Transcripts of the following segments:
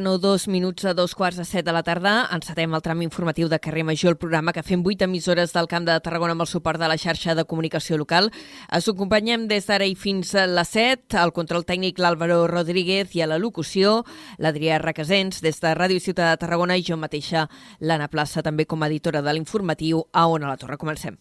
No dos minuts a dos quarts de set de la tarda encetem el tram informatiu de Carrer Major, el programa que fem vuit emissores del Camp de Tarragona amb el suport de la xarxa de comunicació local. Us acompanyem des d'ara i fins a les set, al control tècnic l'Àlvaro Rodríguez i a la locució l'Adrià Requesens, des de Ràdio Ciutat de Tarragona i jo mateixa l'Anna Plaça, també com a editora de l'informatiu a On a la Torre. Comencem.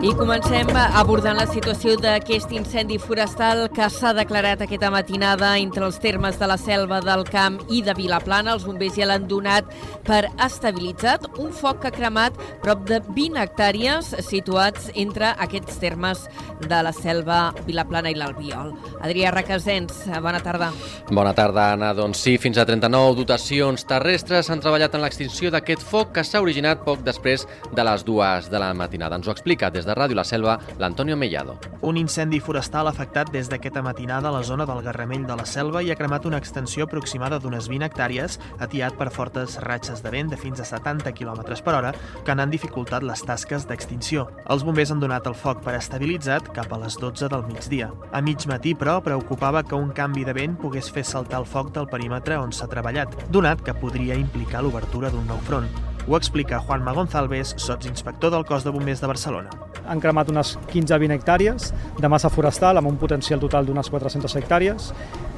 I comencem abordant la situació d'aquest incendi forestal que s'ha declarat aquesta matinada entre els termes de la Selva del Camp i de Vilaplana. Els bombers ja l'han donat per estabilitzat. Un foc que ha cremat prop de 20 hectàrees situats entre aquests termes de la Selva, Vilaplana i l'Albiol. Adrià Requesens, bona tarda. Bona tarda, Anna. Doncs sí, fins a 39 dotacions terrestres han treballat en l'extinció d'aquest foc que s'ha originat poc després de les dues de la matinada. Ens ho explica des de de Ràdio La Selva, l'Antonio Mellado. Un incendi forestal ha afectat des d'aquesta matinada a la zona del Garramell de la Selva i ha cremat una extensió aproximada d'unes 20 hectàrees, atiat per fortes ratxes de vent de fins a 70 km per hora que han dificultat les tasques d'extinció. Els bombers han donat el foc per estabilitzat cap a les 12 del migdia. A mig matí, però, preocupava que un canvi de vent pogués fer saltar el foc del perímetre on s'ha treballat, donat que podria implicar l'obertura d'un nou front. Ho explica Juanma González, sotsinspector del cos de bombers de Barcelona. Han cremat unes 15-20 hectàrees de massa forestal amb un potencial total d'unes 400 hectàrees.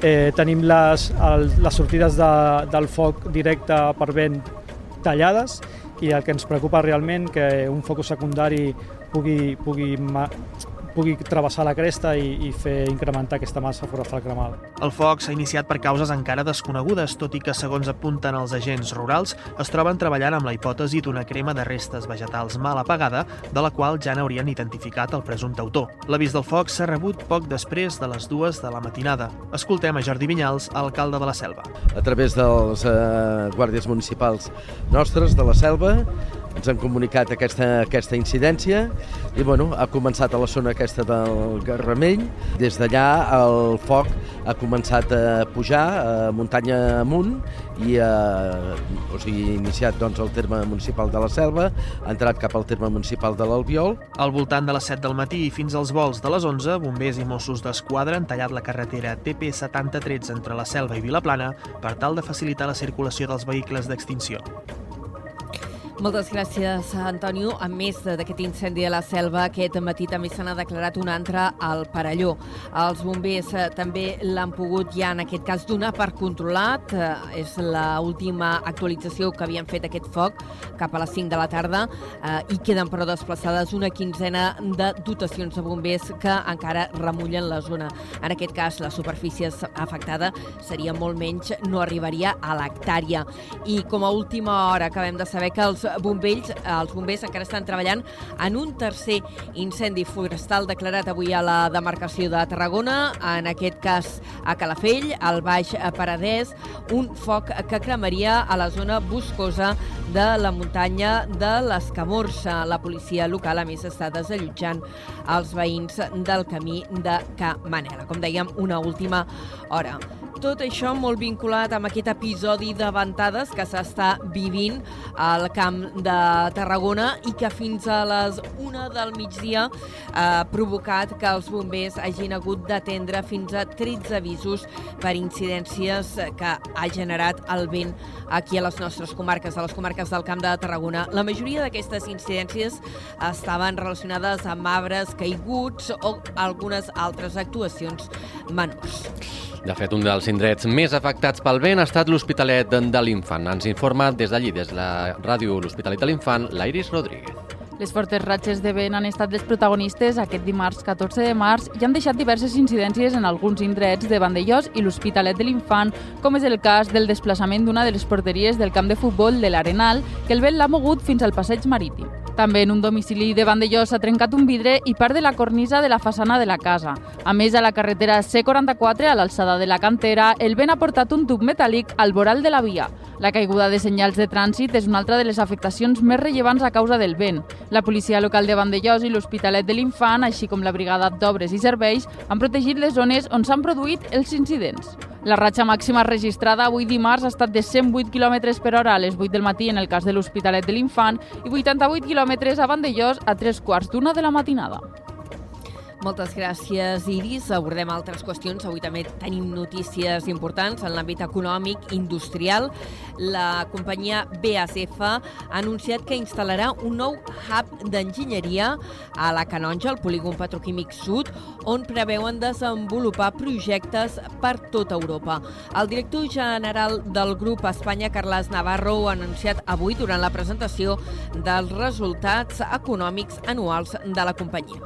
Eh, tenim les, el, les sortides de, del foc directe per vent tallades i el que ens preocupa realment que un focus secundari pugui, pugui pugui travessar la cresta i, i fer incrementar aquesta massa forestal cremada. El foc s'ha iniciat per causes encara desconegudes, tot i que, segons apunten els agents rurals, es troben treballant amb la hipòtesi d'una crema de restes vegetals mal apagada, de la qual ja n'haurien identificat el presumpte autor. L'avís del foc s'ha rebut poc després de les dues de la matinada. Escoltem a Jordi Vinyals, alcalde de la Selva. A través dels eh, guàrdies municipals nostres de la Selva, ens han comunicat aquesta, aquesta incidència i bueno, ha començat a la zona aquesta del Garramell. Des d'allà el foc ha començat a pujar a muntanya amunt i ha, o sigui, iniciat doncs, el terme municipal de la Selva, ha entrat cap al terme municipal de l'Albiol. Al voltant de les 7 del matí i fins als vols de les 11, bombers i Mossos d'Esquadra han tallat la carretera TP7013 entre la Selva i Vilaplana per tal de facilitar la circulació dels vehicles d'extinció. Moltes gràcies, Antonio. A més d'aquest incendi a la selva, aquest matí també se n'ha declarat un altre al Parelló. Els bombers eh, també l'han pogut ja, en aquest cas, donar per controlat. Eh, és l'última actualització que havien fet aquest foc cap a les 5 de la tarda eh, i queden però desplaçades una quinzena de dotacions de bombers que encara remullen la zona. En aquest cas, la superfície afectada seria molt menys, no arribaria a l'hectàrea. I com a última hora acabem de saber que els bombells, els bombers encara estan treballant en un tercer incendi forestal declarat avui a la demarcació de Tarragona, en aquest cas a Calafell, al Baix Paradès, un foc que cremaria a la zona boscosa de la muntanya de l'Escamorça. La policia local, a més, està desallotjant els veïns del camí de Camanela. Com dèiem, una última hora. Tot això molt vinculat amb aquest episodi de ventades que s'està vivint al camp de Tarragona i que fins a les 1 del migdia ha provocat que els bombers hagin hagut d'atendre fins a 13 avisos per incidències que ha generat el vent aquí a les nostres comarques, a les comarques del Camp de Tarragona. La majoria d'aquestes incidències estaven relacionades amb arbres caiguts o algunes altres actuacions menors. De fet, un dels indrets més afectats pel vent ha estat l'Hospitalet de l'Infant. Ens informa des d'allí, des de la ràdio L'Hospitalet de l'Infant, l'Iris Rodríguez. Les fortes ratxes de vent han estat les protagonistes aquest dimarts 14 de març i han deixat diverses incidències en alguns indrets de Vandellós i l'Hospitalet de l'Infant, com és el cas del desplaçament d'una de les porteries del camp de futbol de l'Arenal, que el vent l'ha mogut fins al passeig marítim. També en un domicili de Vandellós s'ha trencat un vidre i part de la cornisa de la façana de la casa. A més, a la carretera C44, a l'alçada de la cantera, el vent ha portat un tub metàl·lic al voral de la via. La caiguda de senyals de trànsit és una altra de les afectacions més rellevants a causa del vent. La policia local de Vandellós i l'Hospitalet de l'Infant, així com la Brigada d'Obres i Serveis, han protegit les zones on s'han produït els incidents. La ratxa màxima registrada avui dimarts ha estat de 108 km per hora a les 8 del matí en el cas de l'Hospitalet de l'Infant i 88 km a Vandellós a tres quarts d'una de la matinada. Moltes gràcies, Iris. Abordem altres qüestions. Avui també tenim notícies importants en l'àmbit econòmic, industrial. La companyia BASF ha anunciat que instal·larà un nou hub d'enginyeria a la Canonja, al polígon petroquímic sud, on preveuen desenvolupar projectes per tota Europa. El director general del grup Espanya, Carles Navarro, ha anunciat avui durant la presentació dels resultats econòmics anuals de la companyia.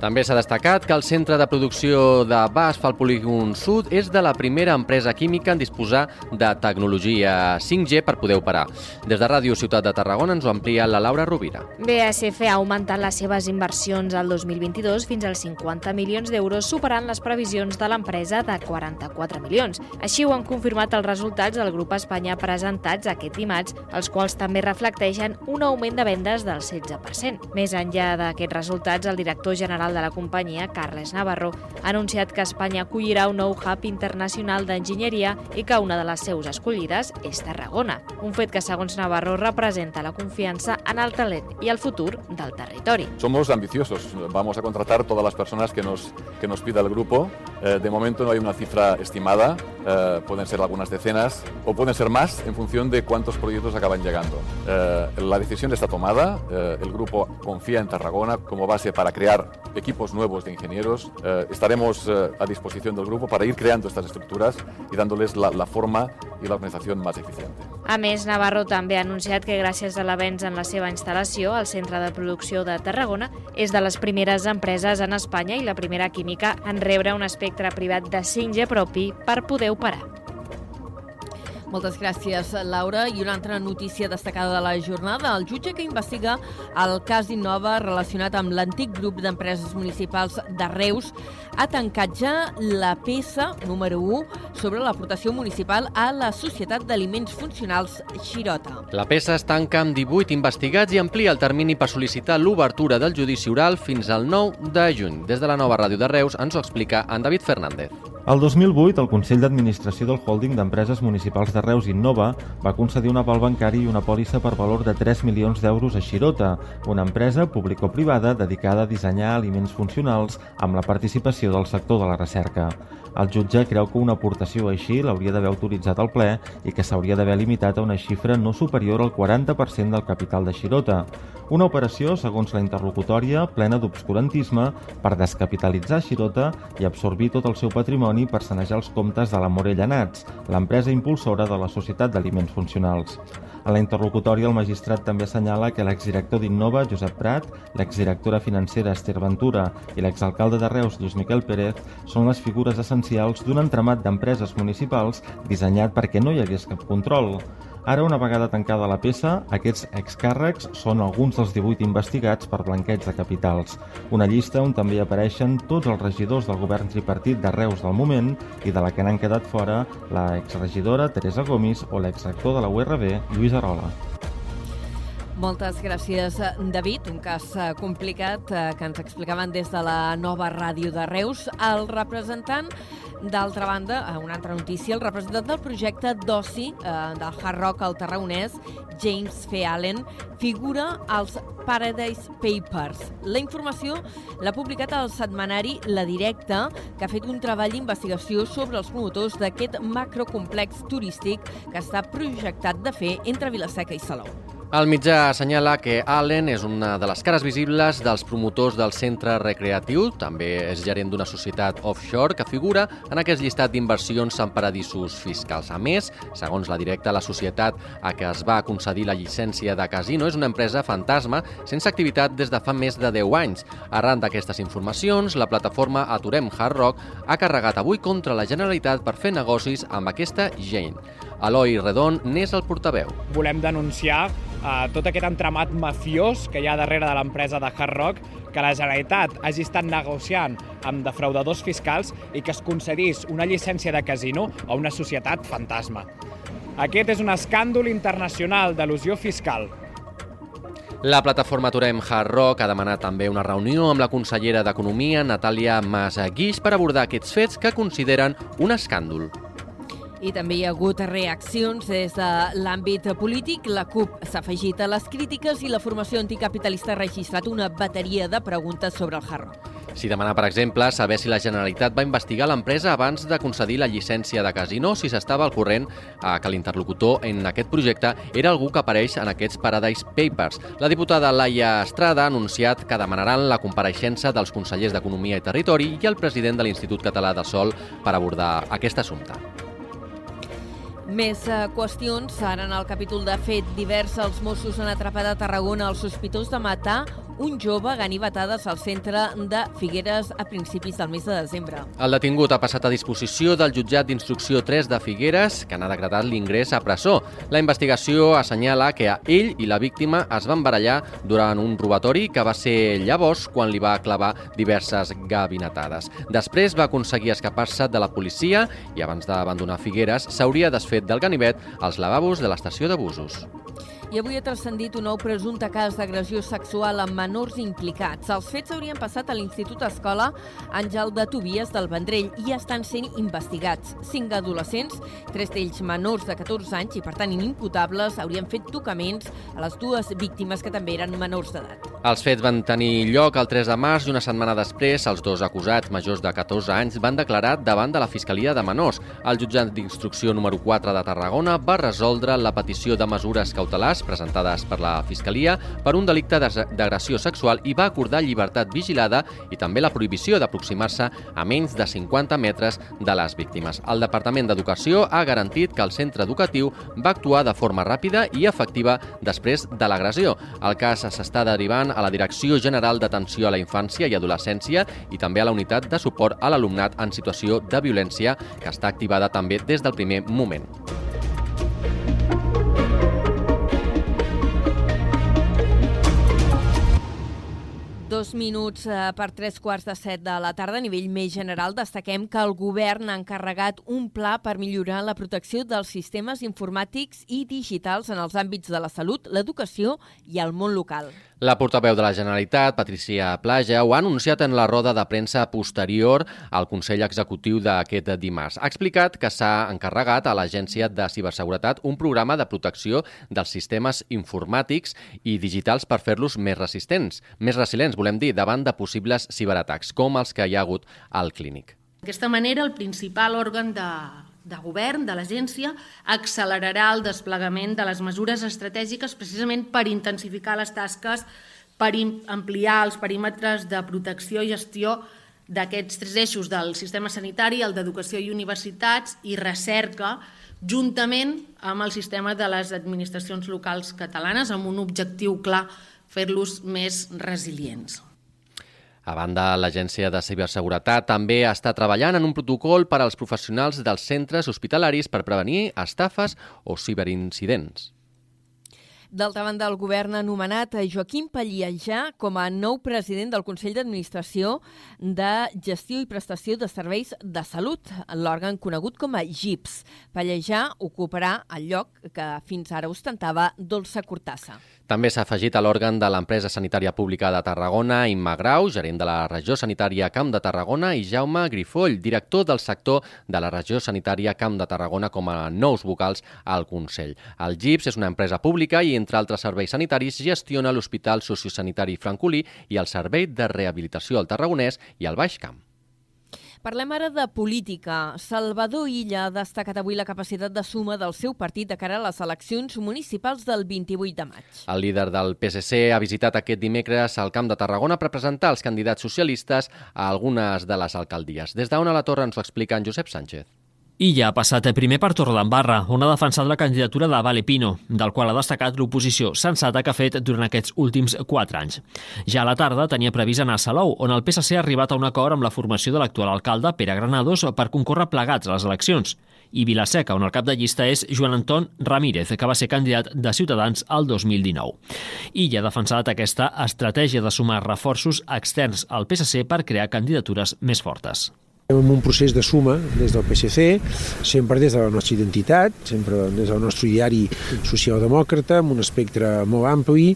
També s'ha destacat que el centre de producció de BASF al polígon sud és de la primera empresa química en disposar de tecnologia 5G per poder operar. Des de Ràdio Ciutat de Tarragona ens ho amplia la Laura Rovira. BASF ha augmentat les seves inversions al 2022 fins als 50 milions d'euros, superant les previsions de l'empresa de 44 milions. Així ho han confirmat els resultats del grup Espanya presentats aquest dimarts, els quals també reflecteixen un augment de vendes del 16%. Més enllà d'aquests resultats, el director general general de la companyia, Carles Navarro, ha anunciat que Espanya acollirà un nou hub internacional d'enginyeria i que una de les seus escollides és Tarragona. Un fet que, segons Navarro, representa la confiança en el talent i el futur del territori. Somos ambiciosos. Vamos a contratar todas las personas que nos, que nos pida el grupo. Eh, de momento no hay una cifra estimada. Eh, pueden ser algunas decenas o pueden ser más en función de cuántos proyectos acaban llegando. Eh, la decisión está tomada. El grupo confía en Tarragona como base para crear equipos nuevos de ingenieros. Estaremos a disposición del grupo para ir creando estas estructuras y dándoles la, la forma i l'organització més eficient. A més, Navarro també ha anunciat que gràcies a l'avenç en la seva instal·lació, el Centre de Producció de Tarragona és de les primeres empreses en Espanya i la primera química en rebre un espectre privat de 5G propi per poder operar. Moltes gràcies, Laura. I una altra notícia destacada de la jornada. El jutge que investiga el cas Innova relacionat amb l'antic grup d'empreses municipals de Reus ha tancat ja la peça número 1 sobre l'aportació municipal a la Societat d'Aliments Funcionals Xirota. La peça es tanca amb 18 investigats i amplia el termini per sol·licitar l'obertura del judici oral fins al 9 de juny. Des de la nova ràdio de Reus ens ho explica en David Fernández. El 2008, el Consell d'Administració del Holding d'Empreses Municipals de Reus Innova va concedir un aval bancari i una pòlissa per valor de 3 milions d'euros a Xirota, una empresa público-privada dedicada a dissenyar aliments funcionals amb la participació del sector de la recerca. El jutge creu que una aportació així l'hauria d'haver autoritzat al ple i que s'hauria d'haver limitat a una xifra no superior al 40% del capital de Xirota. Una operació, segons la interlocutòria, plena d'obscurantisme per descapitalitzar Xirota i absorbir tot el seu patrimoni per sanejar els comptes de la Morella Nats, l'empresa impulsora de la Societat d'Aliments Funcionals. A la interlocutòria, el magistrat també assenyala que l'exdirector d'Innova, Josep Prat, l'exdirectora financera Esther Ventura i l'exalcalde de Reus, Lluís Miquel Pérez, són les figures essencials d'un entramat d'empreses municipals dissenyat perquè no hi hagués cap control. Ara, una vegada tancada la peça, aquests excàrrecs són alguns dels 18 investigats per blanqueig de capitals. Una llista on també apareixen tots els regidors del govern tripartit de Reus del moment i de la que n'han quedat fora la exregidora Teresa Gomis o l'exrector de la URB, Lluís Arola. Moltes gràcies, David. Un cas eh, complicat eh, que ens explicaven des de la nova ràdio de Reus. El representant, d'altra banda, eh, una altra notícia, el representant del projecte d'oci del Hard Rock al Tarragonès, James F. Allen, figura als Paradise Papers. La informació l'ha publicat al setmanari La Directa, que ha fet un treball d'investigació sobre els promotors d'aquest macrocomplex turístic que està projectat de fer entre Vilaseca i Salou. El mitjà assenyala que Allen és una de les cares visibles dels promotors del centre recreatiu, també és gerent d'una societat offshore que figura en aquest llistat d'inversions en paradisos fiscals. A més, segons la directa, la societat a què es va concedir la llicència de casino és una empresa fantasma sense activitat des de fa més de 10 anys. Arran d'aquestes informacions, la plataforma Aturem Hard Rock ha carregat avui contra la Generalitat per fer negocis amb aquesta gent. Eloi Redon n'és el portaveu. Volem denunciar eh, tot aquest entramat mafiós que hi ha darrere de l'empresa de Hard Rock, que la Generalitat hagi estat negociant amb defraudadors fiscals i que es concedís una llicència de casino a una societat fantasma. Aquest és un escàndol internacional d'al·lusió fiscal. La plataforma Aturem Hard Rock ha demanat també una reunió amb la consellera d'Economia, Natàlia Masaguix, per abordar aquests fets que consideren un escàndol. I també hi ha hagut reaccions des de l'àmbit polític. La CUP s'ha afegit a les crítiques i la formació anticapitalista ha registrat una bateria de preguntes sobre el Hard Rock. S'hi demana, per exemple, saber si la Generalitat va investigar l'empresa abans de concedir la llicència de casino, si s'estava al corrent eh, que l'interlocutor en aquest projecte era algú que apareix en aquests Paradise Papers. La diputada Laia Estrada ha anunciat que demanaran la compareixença dels consellers d'Economia i Territori i el president de l'Institut Català de Sol per abordar aquest assumpte. Més eh, qüestions. Ara en el capítol de fet divers, els Mossos han atrapat a Tarragona el sospitós de matar un jove ganivetades al centre de Figueres a principis del mes de desembre. El detingut ha passat a disposició del jutjat d'instrucció 3 de Figueres, que n'ha decretat l'ingrés a presó. La investigació assenyala que a ell i la víctima es van barallar durant un robatori que va ser llavors quan li va clavar diverses gabinetades. Després va aconseguir escapar-se de la policia i abans d'abandonar Figueres s'hauria desfet del ganivet als lavabos de l'estació de busos. I avui ha transcendit un nou presumpte cas d'agressió sexual amb menors implicats. Els fets haurien passat a l'Institut Escola Àngel de Tobies del Vendrell i estan sent investigats. Cinc adolescents, tres d'ells menors de 14 anys i, per tant, inimputables, haurien fet tocaments a les dues víctimes que també eren menors d'edat. Els fets van tenir lloc el 3 de març i una setmana després els dos acusats majors de 14 anys van declarar davant de la Fiscalia de Menors. El jutjat d'instrucció número 4 de Tarragona va resoldre la petició de mesures cautelars presentades per la Fiscalia per un delicte d'agressió sexual i va acordar llibertat vigilada i també la prohibició d'aproximar-se a menys de 50 metres de les víctimes. El Departament d'Educació ha garantit que el centre educatiu va actuar de forma ràpida i efectiva després de l'agressió. El cas s'està derivant a la Direcció General d'Atenció a la Infància i Adolescència i també a la Unitat de Suport a l'Alumnat en Situació de Violència, que està activada també des del primer moment. Dos minuts eh, per tres quarts de set de la tarda. A nivell més general, destaquem que el govern ha encarregat un pla per millorar la protecció dels sistemes informàtics i digitals en els àmbits de la salut, l'educació i el món local. La portaveu de la Generalitat, Patricia Plaja, ho ha anunciat en la roda de premsa posterior al Consell Executiu d'aquest dimarts. Ha explicat que s'ha encarregat a l'Agència de Ciberseguretat un programa de protecció dels sistemes informàtics i digitals per fer-los més resistents, més resilients, volem dir, davant de possibles ciberatacs, com els que hi ha hagut al clínic. D'aquesta manera, el principal òrgan de, de govern, de l'agència, accelerarà el desplegament de les mesures estratègiques precisament per intensificar les tasques, per ampliar els perímetres de protecció i gestió d'aquests tres eixos del sistema sanitari, el d'educació i universitats i recerca, juntament amb el sistema de les administracions locals catalanes, amb un objectiu clar, fer-los més resilients. A banda, l'Agència de Ciberseguretat també està treballant en un protocol per als professionals dels centres hospitalaris per prevenir estafes o ciberincidents. D'altra banda, el govern ha anomenat a Joaquim Palliejà com a nou president del Consell d'Administració de Gestió i Prestació de Serveis de Salut, l'òrgan conegut com a GIPS. Palliejà ocuparà el lloc que fins ara ostentava Dolça Cortassa. També s'ha afegit a l'òrgan de l'empresa sanitària pública de Tarragona, Imma Grau, gerent de la regió sanitària Camp de Tarragona, i Jaume Grifoll, director del sector de la regió sanitària Camp de Tarragona com a nous vocals al Consell. El GIPS és una empresa pública i, entre altres serveis sanitaris, gestiona l'Hospital Sociosanitari Francolí i el Servei de Rehabilitació al Tarragonès i al Baix Camp. Parlem ara de política. Salvador Illa ha destacat avui la capacitat de suma del seu partit de cara a les eleccions municipals del 28 de maig. El líder del PSC ha visitat aquest dimecres al Camp de Tarragona per presentar els candidats socialistes a algunes de les alcaldies. Des d'on a la torre ens ho explica en Josep Sánchez. I ja ha passat primer per Torredembarra, on ha defensat la candidatura de Vale Pino, del qual ha destacat l'oposició sensata que ha fet durant aquests últims quatre anys. Ja a la tarda tenia previst anar a Salou, on el PSC ha arribat a un acord amb la formació de l'actual alcalde, Pere Granados, per concórrer plegats a les eleccions. I Vilaseca, on el cap de llista és Joan Anton Ramírez, que va ser candidat de Ciutadans al 2019. I ja ha defensat aquesta estratègia de sumar reforços externs al PSC per crear candidatures més fortes. En un procés de suma des del PSC, sempre des de la nostra identitat, sempre des del nostre diari socialdemòcrata, amb un espectre molt ampli,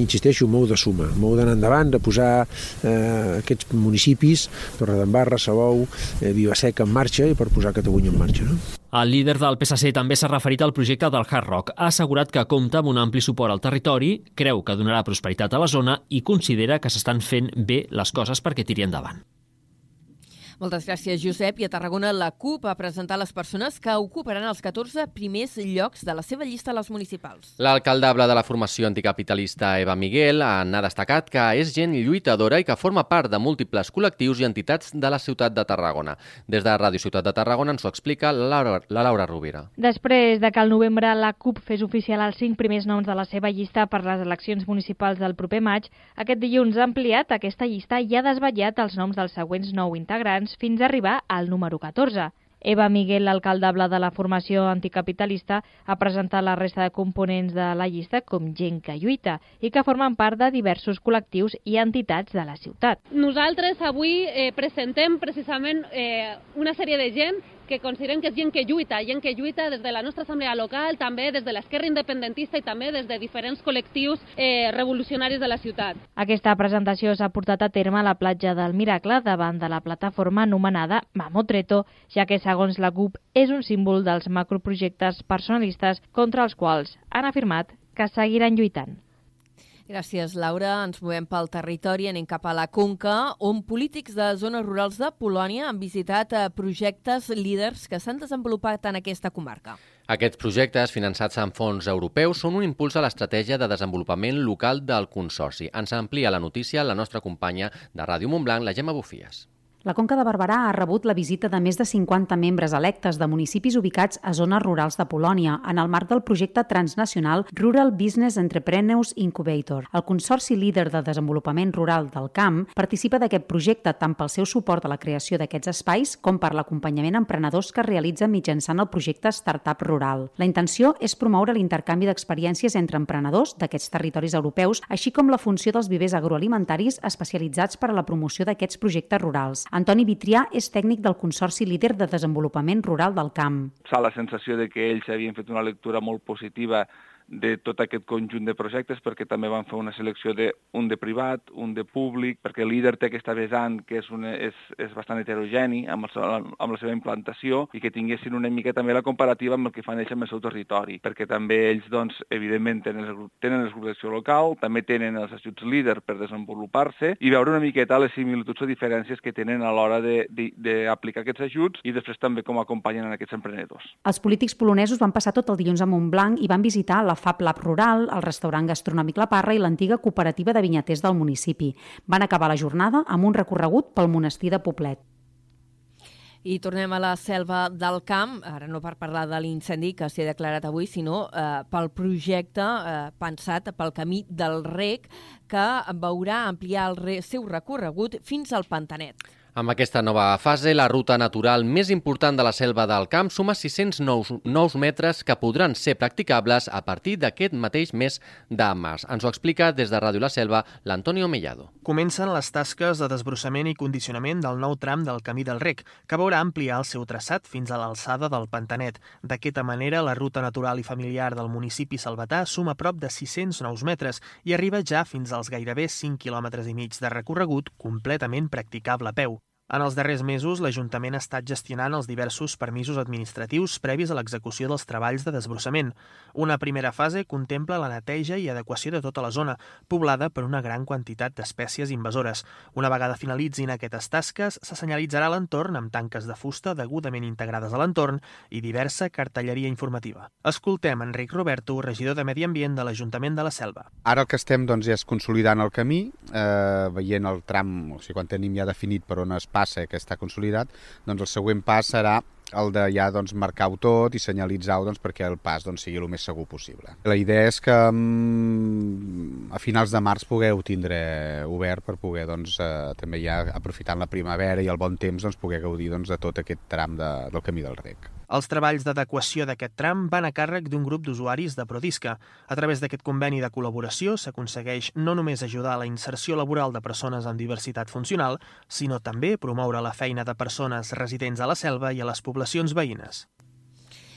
insisteixo, molt de suma, molt d'anar endavant, de posar eh, aquests municipis, Torredembarra, Salou, eh, Vivaseca en marxa i per posar Catalunya en marxa. No? El líder del PSC també s'ha referit al projecte del Hard Rock. Ha assegurat que compta amb un ampli suport al territori, creu que donarà prosperitat a la zona i considera que s'estan fent bé les coses perquè tiri endavant. Moltes gràcies, Josep. I a Tarragona la CUP ha presentat les persones que ocuparan els 14 primers llocs de la seva llista a les municipals. L'alcaldable de la formació anticapitalista Eva Miguel n'ha destacat que és gent lluitadora i que forma part de múltiples col·lectius i entitats de la ciutat de Tarragona. Des de Ràdio Ciutat de Tarragona ens ho explica la Laura, la Laura Rovira. Després de que al novembre la CUP fes oficial els cinc primers noms de la seva llista per les eleccions municipals del proper maig, aquest dilluns ha ampliat aquesta llista i ha desvetllat els noms dels següents nou integrants fins a arribar al número 14. Eva Miguel, l'alcaldable de la formació anticapitalista, ha presentat la resta de components de la llista com gent que lluita i que formen part de diversos col·lectius i entitats de la ciutat. Nosaltres avui eh, presentem precisament eh, una sèrie de gent que considerem que és gent que lluita, gent que lluita des de la nostra assemblea local, també des de l'esquerra independentista i també des de diferents col·lectius eh, revolucionaris de la ciutat. Aquesta presentació s'ha portat a terme a la platja del Miracle davant de la plataforma anomenada Mamotreto, ja que segons la CUP és un símbol dels macroprojectes personalistes contra els quals han afirmat que seguiran lluitant. Gràcies, Laura. Ens movem pel territori, anem cap a la Conca, on polítics de zones rurals de Polònia han visitat eh, projectes líders que s'han desenvolupat en aquesta comarca. Aquests projectes, finançats amb fons europeus, són un impuls a l'estratègia de desenvolupament local del Consorci. Ens amplia la notícia la nostra companya de Ràdio Montblanc, la Gemma Bufies. La Conca de Barberà ha rebut la visita de més de 50 membres electes de municipis ubicats a zones rurals de Polònia en el marc del projecte transnacional Rural Business Entrepreneurs Incubator. El Consorci Líder de Desenvolupament Rural del Camp participa d'aquest projecte tant pel seu suport a la creació d'aquests espais com per l'acompanyament a emprenedors que realitza mitjançant el projecte Startup Rural. La intenció és promoure l'intercanvi d'experiències entre emprenedors d'aquests territoris europeus, així com la funció dels vivers agroalimentaris especialitzats per a la promoció d'aquests projectes rurals. Antoni Vitrià és tècnic del Consorci Líder de Desenvolupament Rural del Camp. S'ha la sensació de que ells havien fet una lectura molt positiva de tot aquest conjunt de projectes perquè també van fer una selecció de un de privat, un de públic, perquè líder té aquesta vessant que és, una, és, és bastant heterogeni amb, el, amb la seva implantació i que tinguessin una mica també la comparativa amb el que fan ells amb el seu territori, perquè també ells, doncs, evidentment, tenen el, tenen el grup d'acció local, també tenen els ajuts líder per desenvolupar-se i veure una miqueta les similituds o diferències que tenen a l'hora d'aplicar aquests ajuts i després també com acompanyen en aquests emprenedors. Els polítics polonesos van passar tot el dilluns a Montblanc i van visitar la Fab Lab Rural, el restaurant gastronòmic La Parra i l'antiga cooperativa de vinyaters del municipi. Van acabar la jornada amb un recorregut pel monestir de Poblet. I tornem a la selva del camp, ara no per parlar de l'incendi que s'ha declarat avui, sinó eh, pel projecte eh, pensat pel camí del rec que veurà ampliar el seu recorregut fins al Pantanet. Amb aquesta nova fase, la ruta natural més important de la selva del camp suma 600 nous, nous metres que podran ser practicables a partir d'aquest mateix mes de març. Ens ho explica des de Ràdio La Selva l'Antonio Mellado. Comencen les tasques de desbrossament i condicionament del nou tram del Camí del Rec, que veurà ampliar el seu traçat fins a l'alçada del Pantanet. D'aquesta manera, la ruta natural i familiar del municipi salvatà suma prop de 600 nous metres i arriba ja fins als gairebé 5 quilòmetres i mig de recorregut completament practicable a peu. En els darrers mesos, l'Ajuntament ha estat gestionant els diversos permisos administratius previs a l'execució dels treballs de desbrossament. Una primera fase contempla la neteja i adequació de tota la zona, poblada per una gran quantitat d'espècies invasores. Una vegada finalitzin aquestes tasques, se senyalitzarà l'entorn amb tanques de fusta degudament integrades a l'entorn i diversa cartelleria informativa. Escoltem Enric Roberto, regidor de Medi Ambient de l'Ajuntament de la Selva. Ara el que estem doncs, és consolidant el camí, eh, veient el tram, o sigui, quan tenim ja definit per on es passa que està consolidat, doncs el següent pas serà el de ja doncs, marcar-ho tot i senyalitzar-ho doncs, perquè el pas doncs, sigui el més segur possible. La idea és que mm, a finals de març pugueu tindre obert per poder doncs, eh, també ja aprofitant la primavera i el bon temps doncs, poder gaudir doncs, de tot aquest tram de, del camí del rec. Els treballs d'adequació d'aquest tram van a càrrec d'un grup d'usuaris de Prodisca. A través d'aquest conveni de col·laboració s'aconsegueix no només ajudar a la inserció laboral de persones amb diversitat funcional, sinó també promoure la feina de persones residents a la selva i a les poblacions veïnes.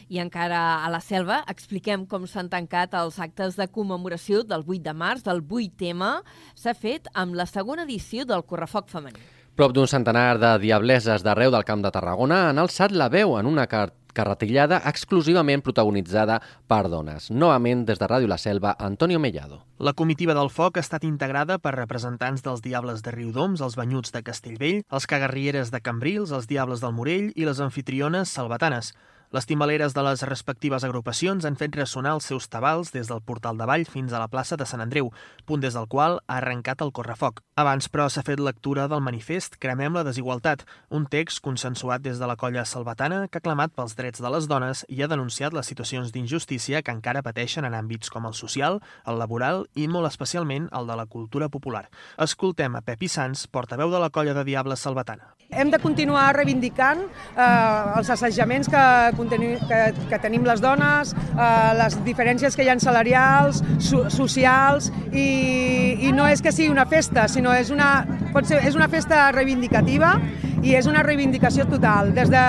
I encara a la selva expliquem com s'han tancat els actes de commemoració del 8 de març, del 8M. S'ha fet amb la segona edició del Correfoc femení. Prop d'un centenar de diableses d'arreu del Camp de Tarragona han alçat la veu en una carta carretillada exclusivament protagonitzada per dones. Novament, des de Ràdio La Selva, Antonio Mellado. La comitiva del foc ha estat integrada per representants dels Diables de Riudoms, els Banyuts de Castellvell, els Cagarrieres de Cambrils, els Diables del Morell i les anfitriones salvatanes. Les timbaleres de les respectives agrupacions han fet ressonar els seus tabals des del portal de Vall fins a la plaça de Sant Andreu, punt des del qual ha arrencat el correfoc. Abans, però, s'ha fet lectura del manifest Cremem la desigualtat, un text consensuat des de la colla salvatana que ha clamat pels drets de les dones i ha denunciat les situacions d'injustícia que encara pateixen en àmbits com el social, el laboral i molt especialment el de la cultura popular. Escoltem a Pepi Sans, portaveu de la colla de Diables Salvatana. Hem de continuar reivindicant eh, els assajaments que, que, que tenim les dones, eh, les diferències que hi ha salarials, so, socials, i, i no és que sigui una festa, sinó és una, pot ser, és una festa reivindicativa i és una reivindicació total. Des de,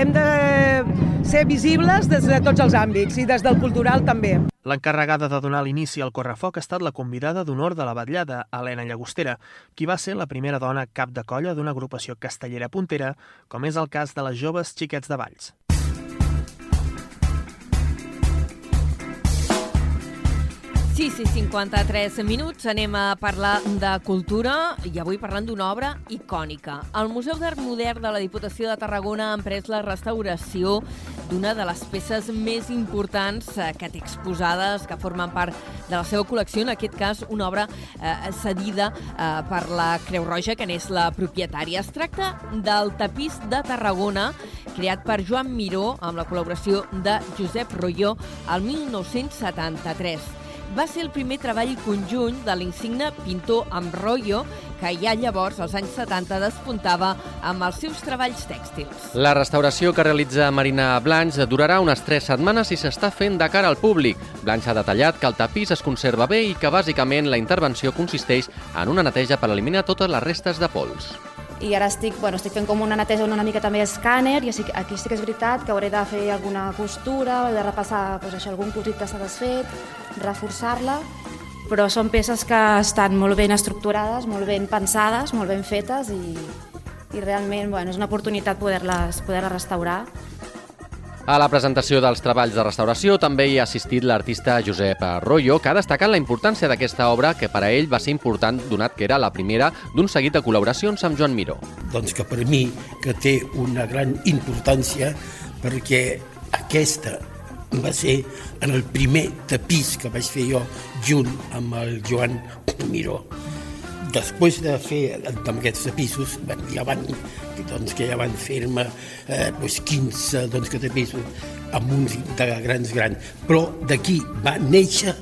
hem de ser visibles des de tots els àmbits i des del cultural també. L'encarregada de donar l'inici al correfoc ha estat la convidada d'honor de la vetllada, Helena Llagostera, qui va ser la primera dona cap de colla d'una agrupació castellera puntera, com és el cas de les joves xiquets de Valls. Sí, sí, 53 minuts. Anem a parlar de cultura i avui parlant d'una obra icònica. El Museu d'Art Modern de la Diputació de Tarragona ha emprès la restauració d'una de les peces més importants eh, que té exposades, que formen part de la seva col·lecció, en aquest cas una obra eh, cedida eh, per la Creu Roja, que n'és la propietària. Es tracta del tapís de Tarragona, creat per Joan Miró amb la col·laboració de Josep Rolló al 1973 va ser el primer treball conjunt de l'insigne pintor amb rotllo que ja llavors, als anys 70, despuntava amb els seus treballs tèxtils. La restauració que realitza Marina Blanch durarà unes 3 setmanes i s'està fent de cara al públic. Blanch ha detallat que el tapís es conserva bé i que bàsicament la intervenció consisteix en una neteja per eliminar totes les restes de pols i ara estic, bueno, estic fent com una neteja una mica també escàner i aquí sí que és veritat que hauré de fer alguna costura, de repassar doncs, això, algun cosit que s'ha desfet, reforçar-la, però són peces que estan molt ben estructurades, molt ben pensades, molt ben fetes i, i realment bueno, és una oportunitat poder-les poder, -les, restaurar. A la presentació dels treballs de restauració també hi ha assistit l'artista Josep Arroyo, que ha destacat la importància d'aquesta obra que per a ell va ser important donat que era la primera d'un seguit de col·laboracions amb Joan Miró. Doncs que per mi que té una gran importància perquè aquesta va ser en el primer tapís que vaig fer jo junt amb el Joan Miró. Després de fer amb aquests tapissos, ja van, doncs, que ja van fer-me eh, doncs 15 doncs, que tapissos amb uns de grans grans. Però d'aquí va néixer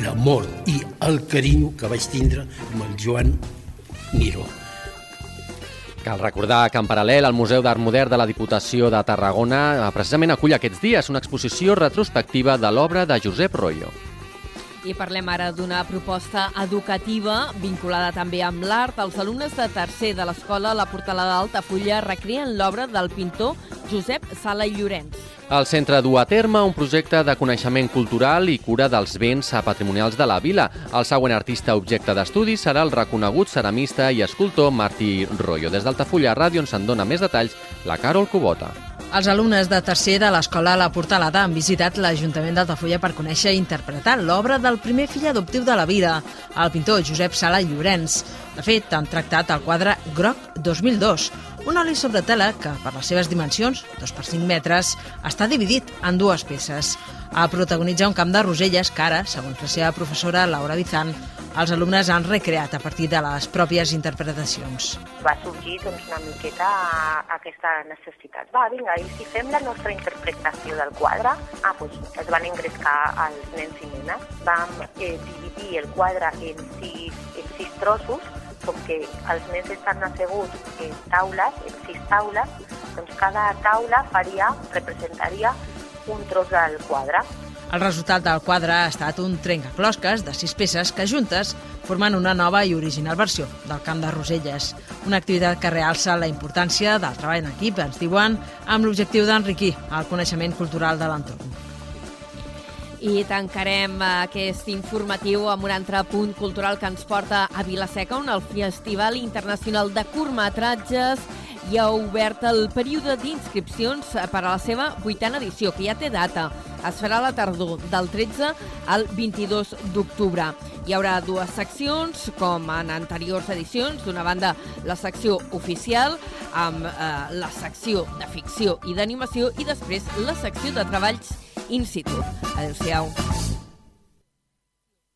l'amor i el carinyo que vaig tindre amb el Joan Miró. Cal recordar que en paral·lel al Museu d'Art Modern de la Diputació de Tarragona eh, precisament acull aquests dies una exposició retrospectiva de l'obra de Josep Royo. I parlem ara d'una proposta educativa vinculada també amb l'art. Els alumnes de tercer de l'escola La Portalada d'Altafulla recreen l'obra del pintor Josep Sala i Llorenç. El centre du a terme un projecte de coneixement cultural i cura dels béns patrimonials de la vila. El següent artista objecte d'estudi serà el reconegut ceramista i escultor Martí Royo. Des d'Altafulla Ràdio ens en dona més detalls la Carol Cubota. Els alumnes de tercer de l'escola La Portalada han visitat l'Ajuntament d'Altafulla per conèixer i interpretar l'obra del primer fill adoptiu de la vida, el pintor Josep Sala Llorenç. De fet, han tractat el quadre Groc 2002, un oli sobre tela que, per les seves dimensions, 2 per 5 metres, està dividit en dues peces. A protagonitzar un camp de roselles que ara, segons la seva professora Laura Bizan, els alumnes han recreat a partir de les pròpies interpretacions. Va sorgir doncs, una miqueta aquesta necessitat. Va, vinga, i si fem la nostra interpretació del quadre? Ah, doncs es van engrescar els nens i nenes. Vam eh, dividir el quadre en sis, en sis trossos com que els nens estan asseguts en taules, en sis taules, Doncs cada taula faria, representaria un tros del quadre. El resultat del quadre ha estat un trencaclosques de sis peces que juntes formen una nova i original versió del Camp de Roselles. Una activitat que realça la importància del treball en equip, ens diuen, amb l'objectiu d'enriquir el coneixement cultural de l'entorn. I tancarem aquest informatiu amb un altre punt cultural que ens porta a Vilaseca, on el Festival Internacional de Curtmetratges i ha obert el període d'inscripcions per a la seva vuitena edició, que ja té data. Es farà a la tardor, del 13 al 22 d'octubre. Hi haurà dues seccions, com en anteriors edicions. D'una banda, la secció oficial, amb eh, la secció de ficció i d'animació, i després la secció de treballs in situ. Adéu-siau.